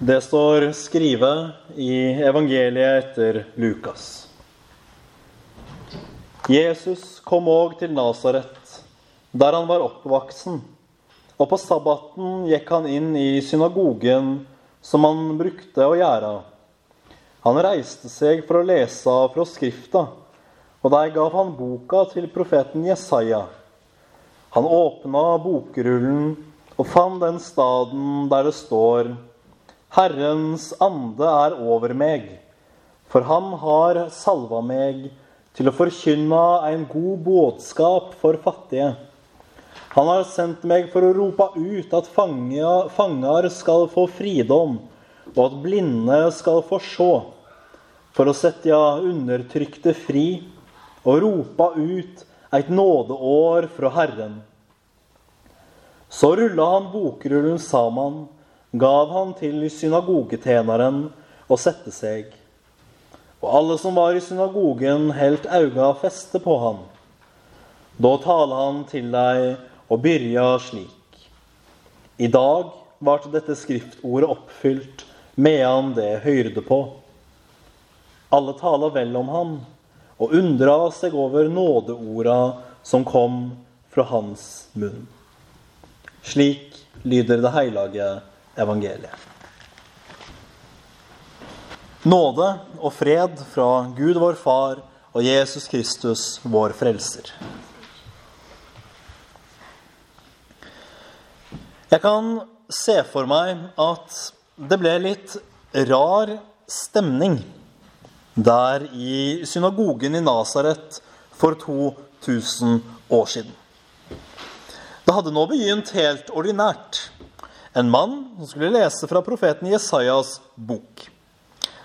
Det står skrevet i evangeliet etter Lukas. Jesus kom òg til Nasaret, der han var oppvoksen. Og på sabbaten gikk han inn i synagogen, som han brukte å gjøre. Han reiste seg for å lese fra Skrifta, og der gav han boka til profeten Jesaja. Han åpna bokrullen og fant den staden der det står Herrens ande er over meg, for han har salva meg til å forkynne en god budskap for fattige. Han har sendt meg for å rope ut at fanger skal få fridom, og at blinde skal få se, for å sette undertrykte fri og rope ut et nådeår fra Herren. Så rulla han bokrullen sammen gav han til synagogetjeneren og sette seg. Og alle som var i synagogen, helt auga feste på han. Da taler han til deg og byrja slik. I dag vart dette skriftordet oppfylt medan det høyrde på. Alle taler vel om han og undra seg over nådeorda som kom fra hans munn. Slik lyder det hellige evangeliet. Nåde og fred fra Gud vår Far og Jesus Kristus vår Frelser. Jeg kan se for meg at det ble litt rar stemning der i synagogen i Nasaret for 2000 år siden. Det hadde nå begynt helt ordinært en mann som skulle lese fra profeten Jesajas bok.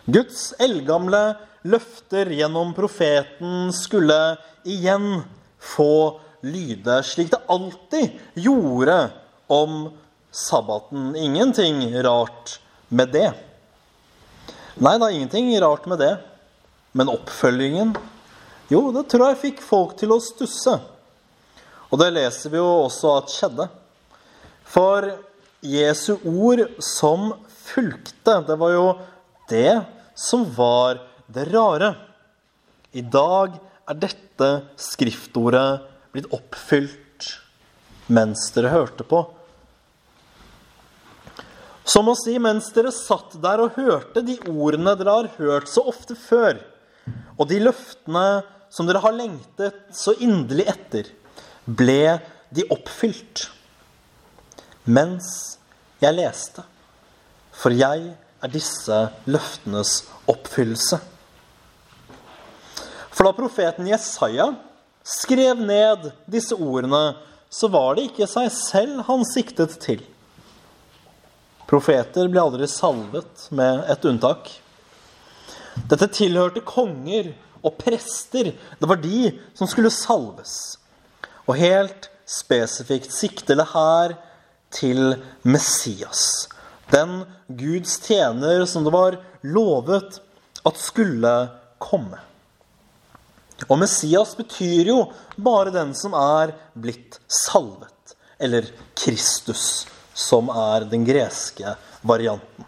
Guds eldgamle løfter gjennom profeten skulle igjen få lyde, slik det alltid gjorde om sabbaten. Ingenting rart med det. Nei, er ingenting rart med det. Men oppfølgingen Jo, det tror jeg fikk folk til å stusse. Og det leser vi jo også at skjedde. For Jesu ord som fulgte. Det var jo det som var det rare. I dag er dette skriftordet blitt oppfylt mens dere hørte på. Som å si mens dere satt der og hørte de ordene dere har hørt så ofte før, og de løftene som dere har lengtet så inderlig etter, ble de oppfylt mens jeg leste. For jeg er disse løftenes oppfyllelse. For da profeten Jesaja skrev ned disse ordene, så var det ikke seg selv han siktet til. Profeter ble aldri salvet, med et unntak. Dette tilhørte konger og prester. Det var de som skulle salves. Og helt spesifikt sikter det her til Messias. Den Guds tjener som det var lovet at skulle komme. Og Messias betyr jo bare den som er blitt salvet. Eller Kristus, som er den greske varianten.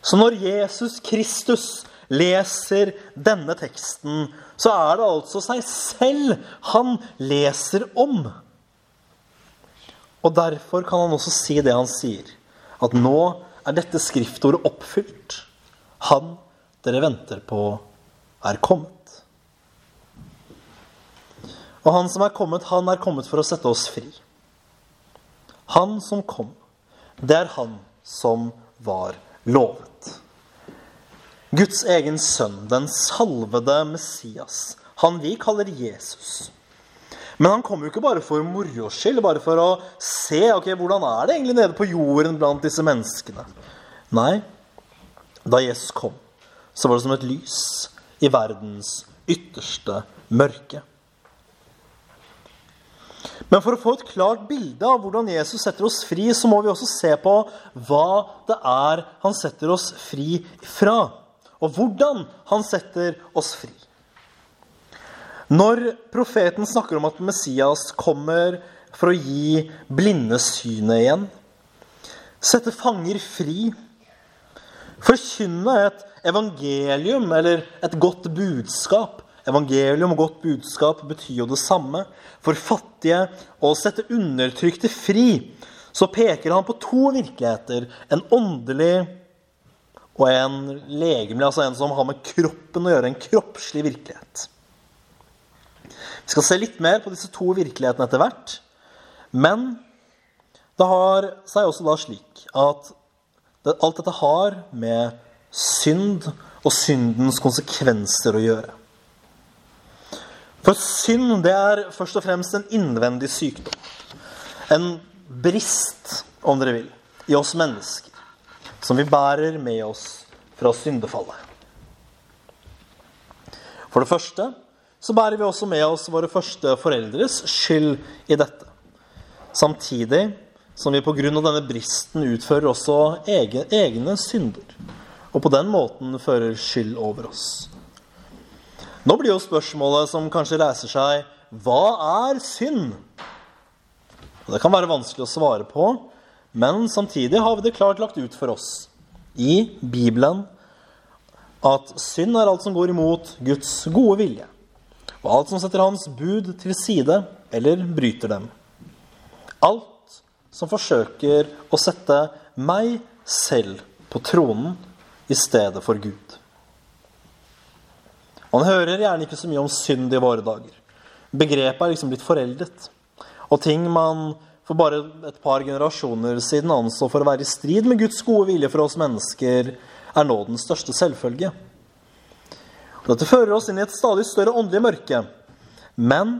Så når Jesus Kristus leser denne teksten, så er det altså seg selv han leser om. Og derfor kan han også si det han sier. At nå er dette skriftordet oppfylt. Han dere venter på, er kommet. Og han som er kommet, han er kommet for å sette oss fri. Han som kom, det er han som var lovet. Guds egen sønn, den salvede Messias, han vi kaller Jesus. Men han kom jo ikke bare for moro skyld, bare for å se ok, hvordan er det egentlig nede på jorden blant disse menneskene. Nei, da Jesus kom, så var det som et lys i verdens ytterste mørke. Men for å få et klart bilde av hvordan Jesus setter oss fri, så må vi også se på hva det er han setter oss fri fra. Og hvordan han setter oss fri. Når profeten snakker om at Messias kommer for å gi blinde synet igjen, sette fanger fri Forkynne et evangelium eller et godt budskap. Evangelium og godt budskap betyr jo det samme. For fattige og sette undertrykte fri. Så peker han på to virkeligheter. En åndelig og en legemlig, altså en som har med kroppen å gjøre. En kroppslig virkelighet. Vi skal se litt mer på disse to virkelighetene etter hvert. Men det har seg også da slik at alt dette har med synd og syndens konsekvenser å gjøre. For synd det er først og fremst en innvendig sykdom. En brist, om dere vil, i oss mennesker. Som vi bærer med oss fra syndefallet. For det første så bærer vi også med oss våre første foreldres skyld i dette. Samtidig som vi pga. denne bristen utfører også egen, egne synder. Og på den måten fører skyld over oss. Nå blir jo spørsmålet som kanskje reiser seg, hva er synd? Og det kan være vanskelig å svare på, men samtidig har vi det klart lagt ut for oss i Bibelen at synd er alt som går imot Guds gode vilje, og alt som setter Hans bud til side eller bryter dem. Alt som forsøker å sette meg selv på tronen i stedet for Gud. Man hører gjerne ikke så mye om synd i våre dager. Begrepet er liksom blitt foreldet. Og ting man for bare et par generasjoner siden anså for å være i strid med Guds gode vilje for oss mennesker, er nå den største selvfølge. Dette fører oss inn i et stadig større åndelig mørke. Men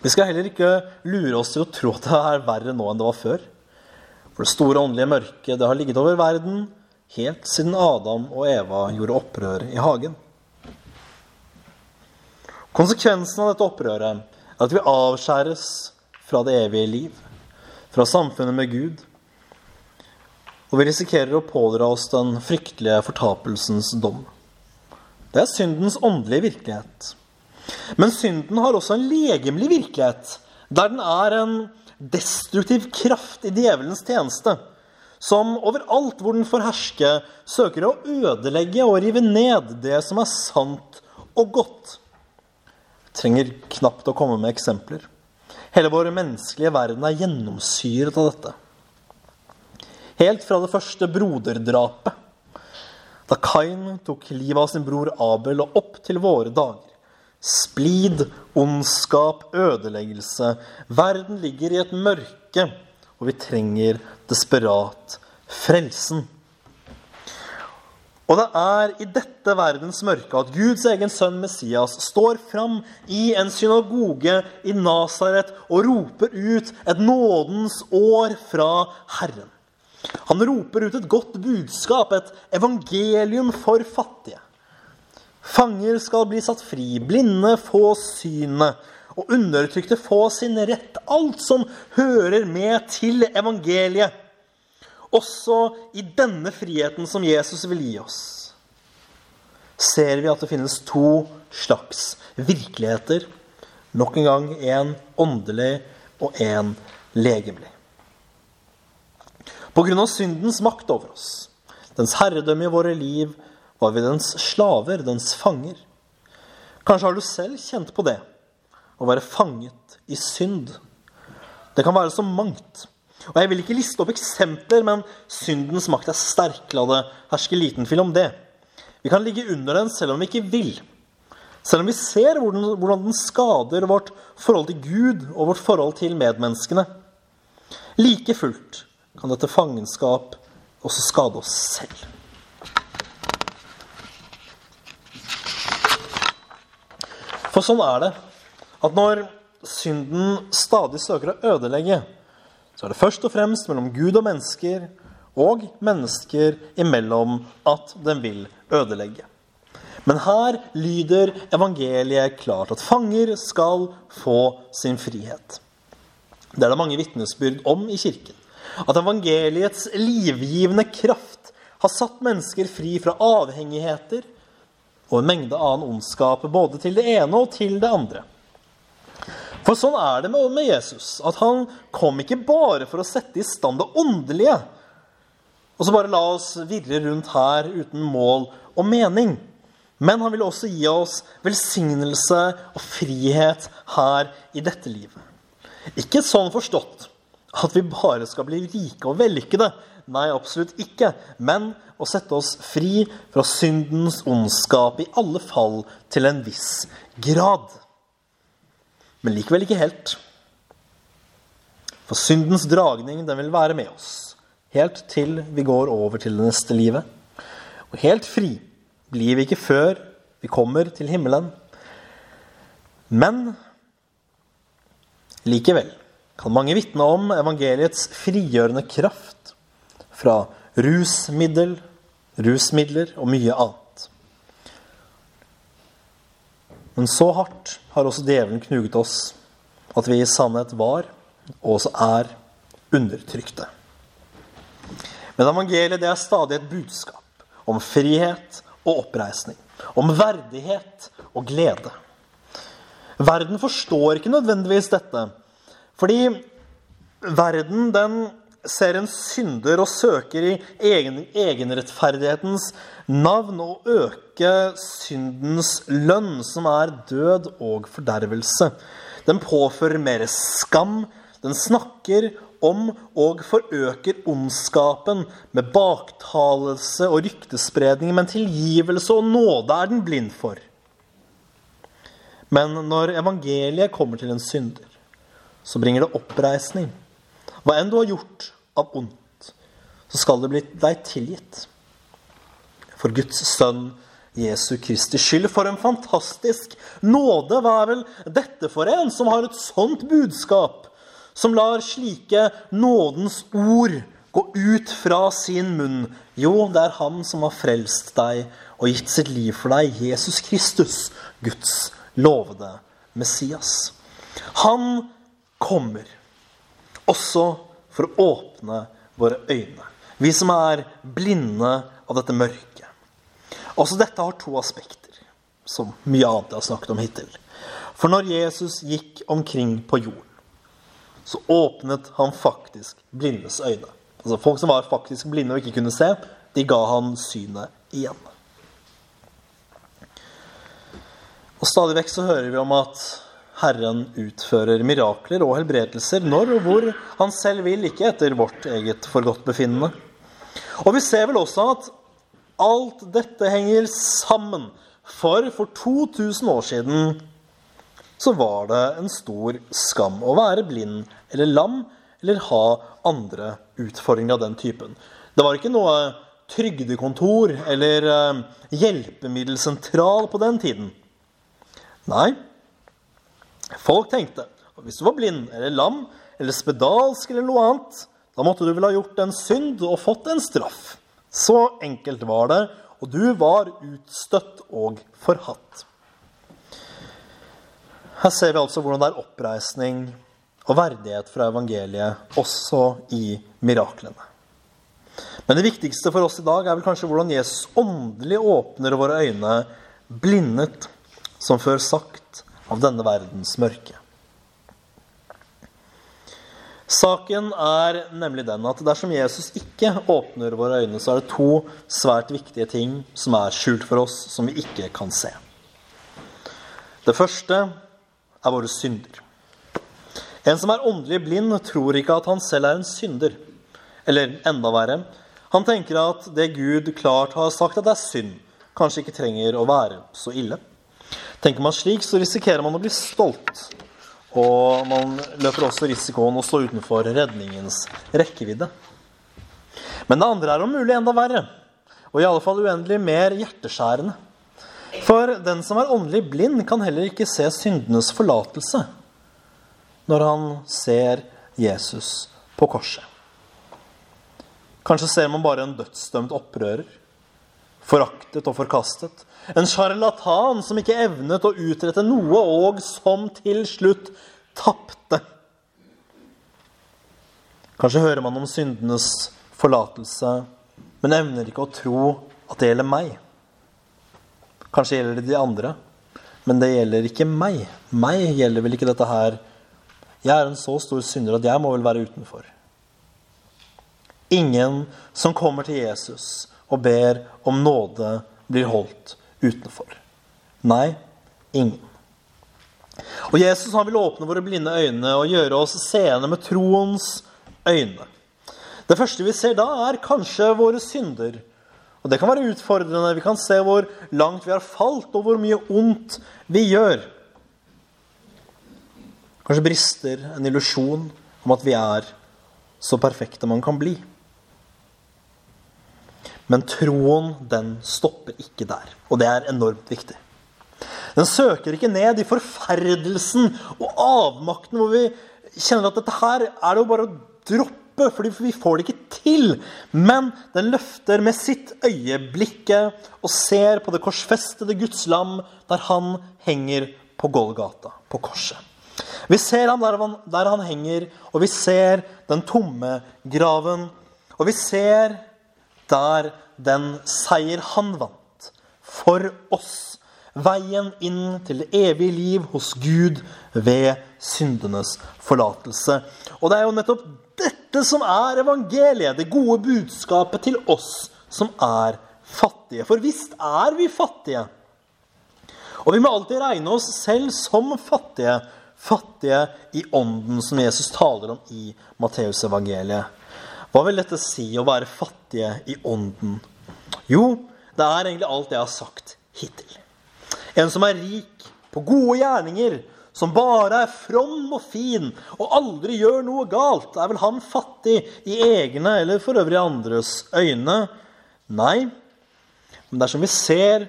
vi skal heller ikke lure oss til å tro at det er verre nå enn det var før. For det store åndelige mørket det har ligget over verden helt siden Adam og Eva gjorde opprør i hagen. Konsekvensen av dette opprøret er at vi avskjæres fra det evige liv, fra samfunnet med Gud, og vi risikerer å pådra oss den fryktelige fortapelsens dom. Det er syndens åndelige virkelighet. Men synden har også en legemlig virkelighet, der den er en destruktiv kraft i djevelens tjeneste, som overalt hvor den får herske, søker å ødelegge og rive ned det som er sant og godt. Jeg trenger knapt å komme med eksempler. Hele vår menneskelige verden er gjennomsyret av dette. Helt fra det første broderdrapet, da Kain tok livet av sin bror Abel, og opp til våre dager Splid, ondskap, ødeleggelse. Verden ligger i et mørke, og vi trenger desperat frelsen. Og det er i dette verdens mørke at Guds egen sønn Messias står fram i en synagoge i Nasaret og roper ut et nådens år fra Herren. Han roper ut et godt budskap, et evangelium for fattige. Fanger skal bli satt fri, blinde få synet, og undertrykte få sin rett. Alt som hører med til evangeliet. Også i denne friheten som Jesus vil gi oss, ser vi at det finnes to slags virkeligheter. Nok en gang en åndelig og en legemlig. På grunn av syndens makt over oss, dens herredømme i våre liv, var vi dens slaver, dens fanger. Kanskje har du selv kjent på det, å være fanget i synd. Det kan være så mangt. Og Jeg vil ikke liste opp eksempler, men syndens makt er sterk. La det herske liten tvil om det. Vi kan ligge under den selv om vi ikke vil. Selv om vi ser hvordan den skader vårt forhold til Gud og vårt forhold til medmenneskene. Like fullt kan dette fangenskap også skade oss selv. For sånn er det. At når synden stadig søker å ødelegge, så er det først og fremst mellom Gud og mennesker, og mennesker imellom, at den vil ødelegge. Men her lyder evangeliet klart at fanger skal få sin frihet. Det er det mange vitnesbyrd om i kirken. At evangeliets livgivende kraft har satt mennesker fri fra avhengigheter, og en mengde annen ondskap, både til det ene og til det andre. For sånn er det med Jesus, at han kom ikke bare for å sette i stand det åndelige, og så bare la oss virre rundt her uten mål og mening. Men han vil også gi oss velsignelse og frihet her i dette livet. Ikke sånn forstått at vi bare skal bli rike og vellykkede. Nei, absolutt ikke. Men å sette oss fri fra syndens ondskap, i alle fall til en viss grad. Men likevel ikke helt. For syndens dragning den vil være med oss helt til vi går over til det neste livet. Og helt fri blir vi ikke før vi kommer til himmelen. Men likevel kan mange vitne om evangeliets frigjørende kraft fra rusmiddel, rusmidler og mye annet. Men så hardt har også djevelen knuget oss at vi i sannhet var, og også er, undertrykte. Men evangeliet det er stadig et budskap om frihet og oppreisning. Om verdighet og glede. Verden forstår ikke nødvendigvis dette, fordi verden den ser en synder og søker i egen, egenrettferdighetens navn å øke syndens lønn, som er død og fordervelse. Den påfører mer skam. Den snakker om og forøker ondskapen med baktalelse og ryktespredning, men tilgivelse og nåde er den blind for. Men når evangeliet kommer til en synder, så bringer det oppreisning. Hva enn du har gjort av ondt, så skal det bli deg tilgitt. For Guds sønn Jesu Kristi skyld. For en fantastisk nåde! Hva er vel dette for en som har et sånt budskap? Som lar slike nådens ord gå ut fra sin munn? Jo, det er Han som har frelst deg og gitt sitt liv for deg. Jesus Kristus, Guds lovede Messias. Han kommer. Også for å åpne våre øyne. Vi som er blinde av dette mørket. Også dette har to aspekter, som mye annet jeg har snakket om hittil. For når Jesus gikk omkring på jorden, så åpnet han faktisk blindes øyne. Altså Folk som var faktisk blinde og ikke kunne se, de ga han synet igjen. Og Stadig vekk så hører vi om at Herren utfører mirakler og helbredelser når og hvor han selv vil, ikke etter vårt eget forgodtbefinnende. Og vi ser vel også at alt dette henger sammen. For for 2000 år siden så var det en stor skam å være blind eller lam eller ha andre utfordringer av den typen. Det var ikke noe trygdekontor eller eh, hjelpemiddelsentral på den tiden. Nei, Folk tenkte at hvis du var blind eller lam eller spedalsk eller noe annet, da måtte du vel ha gjort en synd og fått en straff. Så enkelt var det, og du var utstøtt og forhatt. Her ser vi altså hvordan det er oppreisning og verdighet fra evangeliet også i miraklene. Men det viktigste for oss i dag er vel kanskje hvordan Jesus åndelig åpner våre øyne, blindet, som før sagt, av denne verdens mørke. Saken er nemlig den at dersom Jesus ikke åpner våre øyne, så er det to svært viktige ting som er skjult for oss, som vi ikke kan se. Det første er våre synder. En som er åndelig blind, tror ikke at han selv er en synder. Eller enda verre, han tenker at det Gud klart har sagt at det er synd, kanskje ikke trenger å være så ille. Tenker man slik, så risikerer man å bli stolt. Og man løper også risikoen å stå utenfor redningens rekkevidde. Men det andre er om mulig enda verre, og i alle fall uendelig mer hjerteskjærende. For den som er åndelig blind, kan heller ikke se syndenes forlatelse når han ser Jesus på korset. Kanskje ser man bare en dødsdømt opprører, foraktet og forkastet, en sjarlatan som ikke evnet å utrette noe, og som til slutt tapte. Kanskje hører man om syndenes forlatelse, men evner ikke å tro at det gjelder meg. Kanskje gjelder det de andre, men det gjelder ikke meg. Meg gjelder vel ikke dette her. Jeg er en så stor synder at jeg må vel være utenfor. Ingen som kommer til Jesus og ber om nåde, blir holdt utenfor. Nei, ingen. Og Jesus han vil åpne våre blinde øyne og gjøre oss seende med troens øyne. Det første vi ser da, er kanskje våre synder. Og Det kan være utfordrende. Vi kan se hvor langt vi har falt, og hvor mye ondt vi gjør. Kanskje brister en illusjon om at vi er så perfekte man kan bli. Men troen, den stopper ikke der. Og det er enormt viktig. Den søker ikke ned i forferdelsen og avmakten hvor vi kjenner at dette her er det jo bare å droppe, fordi vi får det ikke til. Men den løfter med sitt øyeblikket og ser på det korsfestede Guds lam der han henger på Golgata, på korset. Vi ser ham der han, der han henger, og vi ser den tomme graven. Og vi ser der den seier han vant for oss. Veien inn til det evige liv hos Gud ved syndenes forlatelse. Og det er jo nettopp dette som er evangeliet, det gode budskapet til oss som er fattige. For visst er vi fattige. Og vi må alltid regne oss selv som fattige. Fattige i ånden, som Jesus taler om i Matteusevangeliet. Hva vil dette si å være fattige i ånden? Jo, det er egentlig alt jeg har sagt hittil. En som er rik på gode gjerninger, som bare er from og fin og aldri gjør noe galt, er vel han fattig i egne eller for øvrig andres øyne? Nei. Men dersom vi ser,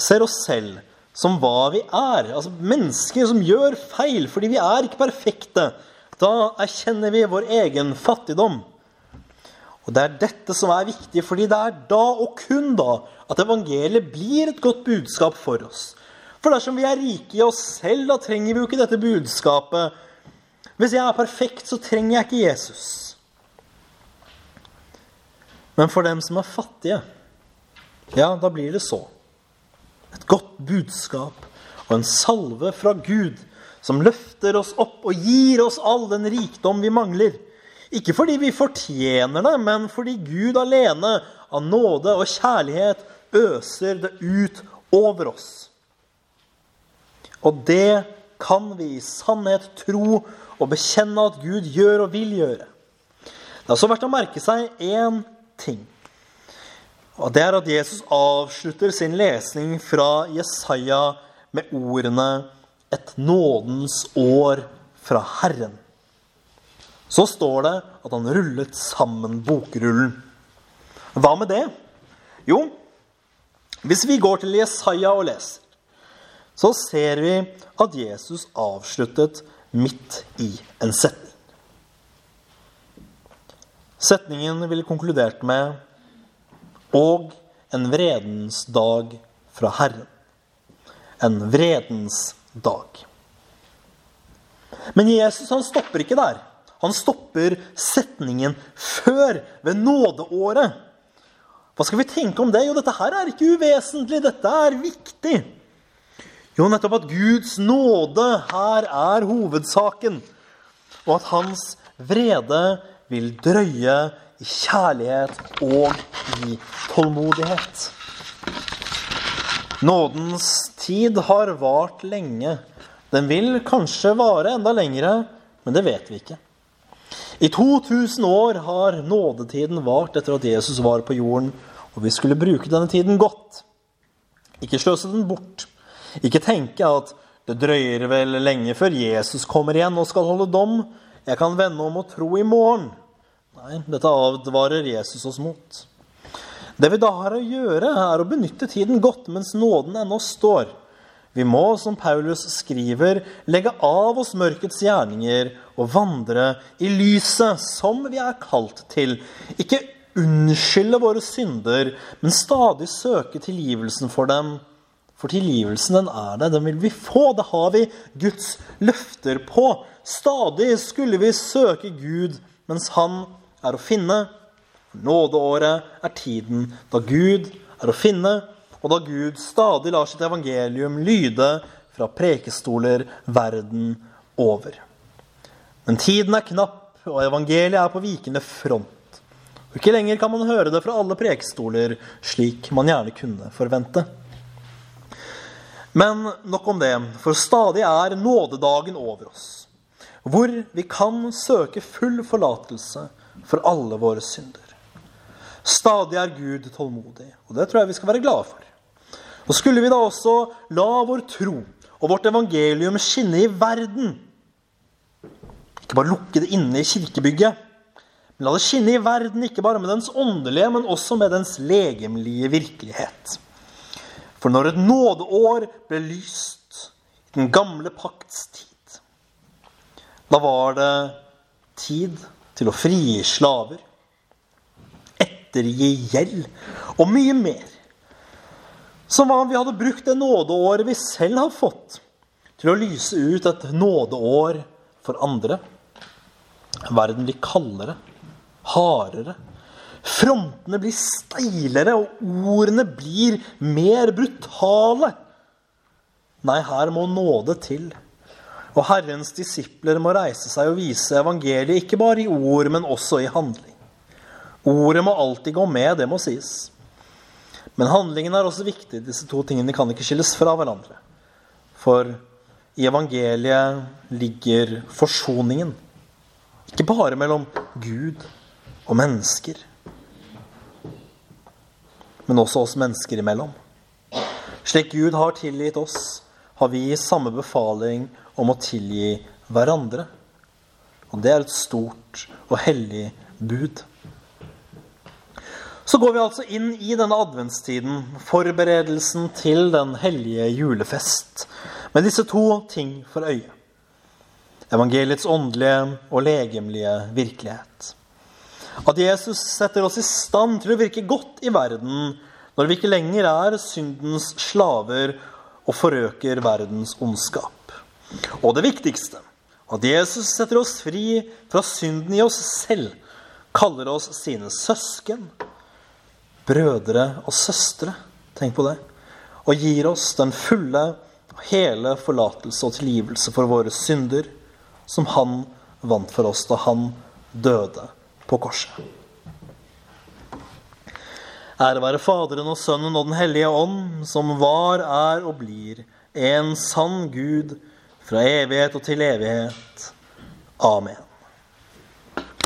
ser oss selv som hva vi er, altså mennesker som gjør feil fordi vi er ikke perfekte, da erkjenner vi vår egen fattigdom. Og Det er dette som er viktig, fordi det er da, og kun da, at evangeliet blir et godt budskap for oss. For dersom vi er rike i oss selv, da trenger vi jo ikke dette budskapet. Hvis jeg er perfekt, så trenger jeg ikke Jesus. Men for dem som er fattige, ja, da blir det så. Et godt budskap og en salve fra Gud som løfter oss opp og gir oss all den rikdom vi mangler. Ikke fordi vi fortjener det, men fordi Gud alene, av nåde og kjærlighet, øser det ut over oss. Og det kan vi i sannhet tro og bekjenne at Gud gjør og vil gjøre. Det er også verdt å merke seg én ting. Og Det er at Jesus avslutter sin lesning fra Jesaja med ordene et nådens år fra Herren. Så står det at han rullet sammen bokrullen. Hva med det? Jo, hvis vi går til Jesaja og leser, så ser vi at Jesus avsluttet midt i en setning. Setningen ville konkludert med 'og en vredens dag fra Herren'. En vredens dag. Men Jesus han stopper ikke der. Han stopper setningen før, ved nådeåret. Hva skal vi tenke om det? Jo, dette her er ikke uvesentlig. Dette er viktig. Jo, nettopp at Guds nåde her er hovedsaken. Og at hans vrede vil drøye i kjærlighet og i tålmodighet. Nådens tid har vart lenge. Den vil kanskje vare enda lengre, men det vet vi ikke. I 2000 år har nådetiden vart etter at Jesus var på jorden, og vi skulle bruke denne tiden godt. Ikke sløse den bort. Ikke tenke at det drøyer vel lenge før Jesus kommer igjen og skal holde dom. Jeg kan vende om og tro i morgen. Nei, dette advarer Jesus oss mot. Det vi da har å gjøre, er å benytte tiden godt mens nåden ennå står. Vi må, som Paulus skriver, legge av oss mørkets gjerninger og vandre i lyset, som vi er kalt til. Ikke unnskylde våre synder, men stadig søke tilgivelsen for dem. For tilgivelsen, den er det. Den vil vi få. Det har vi Guds løfter på. Stadig skulle vi søke Gud mens Han er å finne. Nådeåret er tiden da Gud er å finne, og da Gud stadig lar sitt evangelium lyde fra prekestoler verden over. Men tiden er knapp, og evangeliet er på vikende front. Og ikke lenger kan man høre det fra alle prekestoler, slik man gjerne kunne forvente. Men nok om det, for stadig er nådedagen over oss, hvor vi kan søke full forlatelse for alle våre synder. Stadig er Gud tålmodig, og det tror jeg vi skal være glade for. Og skulle vi da også la vår tro og vårt evangelium skinne i verden, ikke bare lukke det inne i kirkebygget, men la det skinne i verden, ikke bare med dens åndelige, men også med dens legemlige virkelighet. For når et nådeår ble lyst i den gamle pakts tid, da var det tid til å frigi slaver, ettergi gjeld og mye mer. Som om vi hadde brukt det nådeåret vi selv har fått, til å lyse ut et nådeår for andre. Verden blir kaldere, hardere. Frontene blir steilere, og ordene blir mer brutale. Nei, her må nåde til. Og Herrens disipler må reise seg og vise evangeliet ikke bare i ord, men også i handling. Ordet må alltid gå med, det må sies. Men handlingen er også viktig. Disse to tingene kan ikke skilles fra hverandre. For i evangeliet ligger forsoningen. Ikke bare mellom Gud og mennesker, men også oss mennesker imellom. Slik Gud har tilgitt oss, har vi samme befaling om å tilgi hverandre. Og det er et stort og hellig bud. Så går vi altså inn i denne adventstiden, forberedelsen til den hellige julefest, med disse to ting for øye evangeliets åndelige og legemlige virkelighet. At Jesus setter oss i stand til å virke godt i verden når vi ikke lenger er syndens slaver og forøker verdens ondskap. Og det viktigste at Jesus setter oss fri fra synden i oss selv, kaller oss sine søsken, brødre og søstre. Tenk på det. Og gir oss den fulle, og hele forlatelse og tilgivelse for våre synder som han vant for oss da han døde på korset. Ære være Faderen og Sønnen og Den hellige ånd, som var, er og blir en sann Gud fra evighet og til evighet. Amen.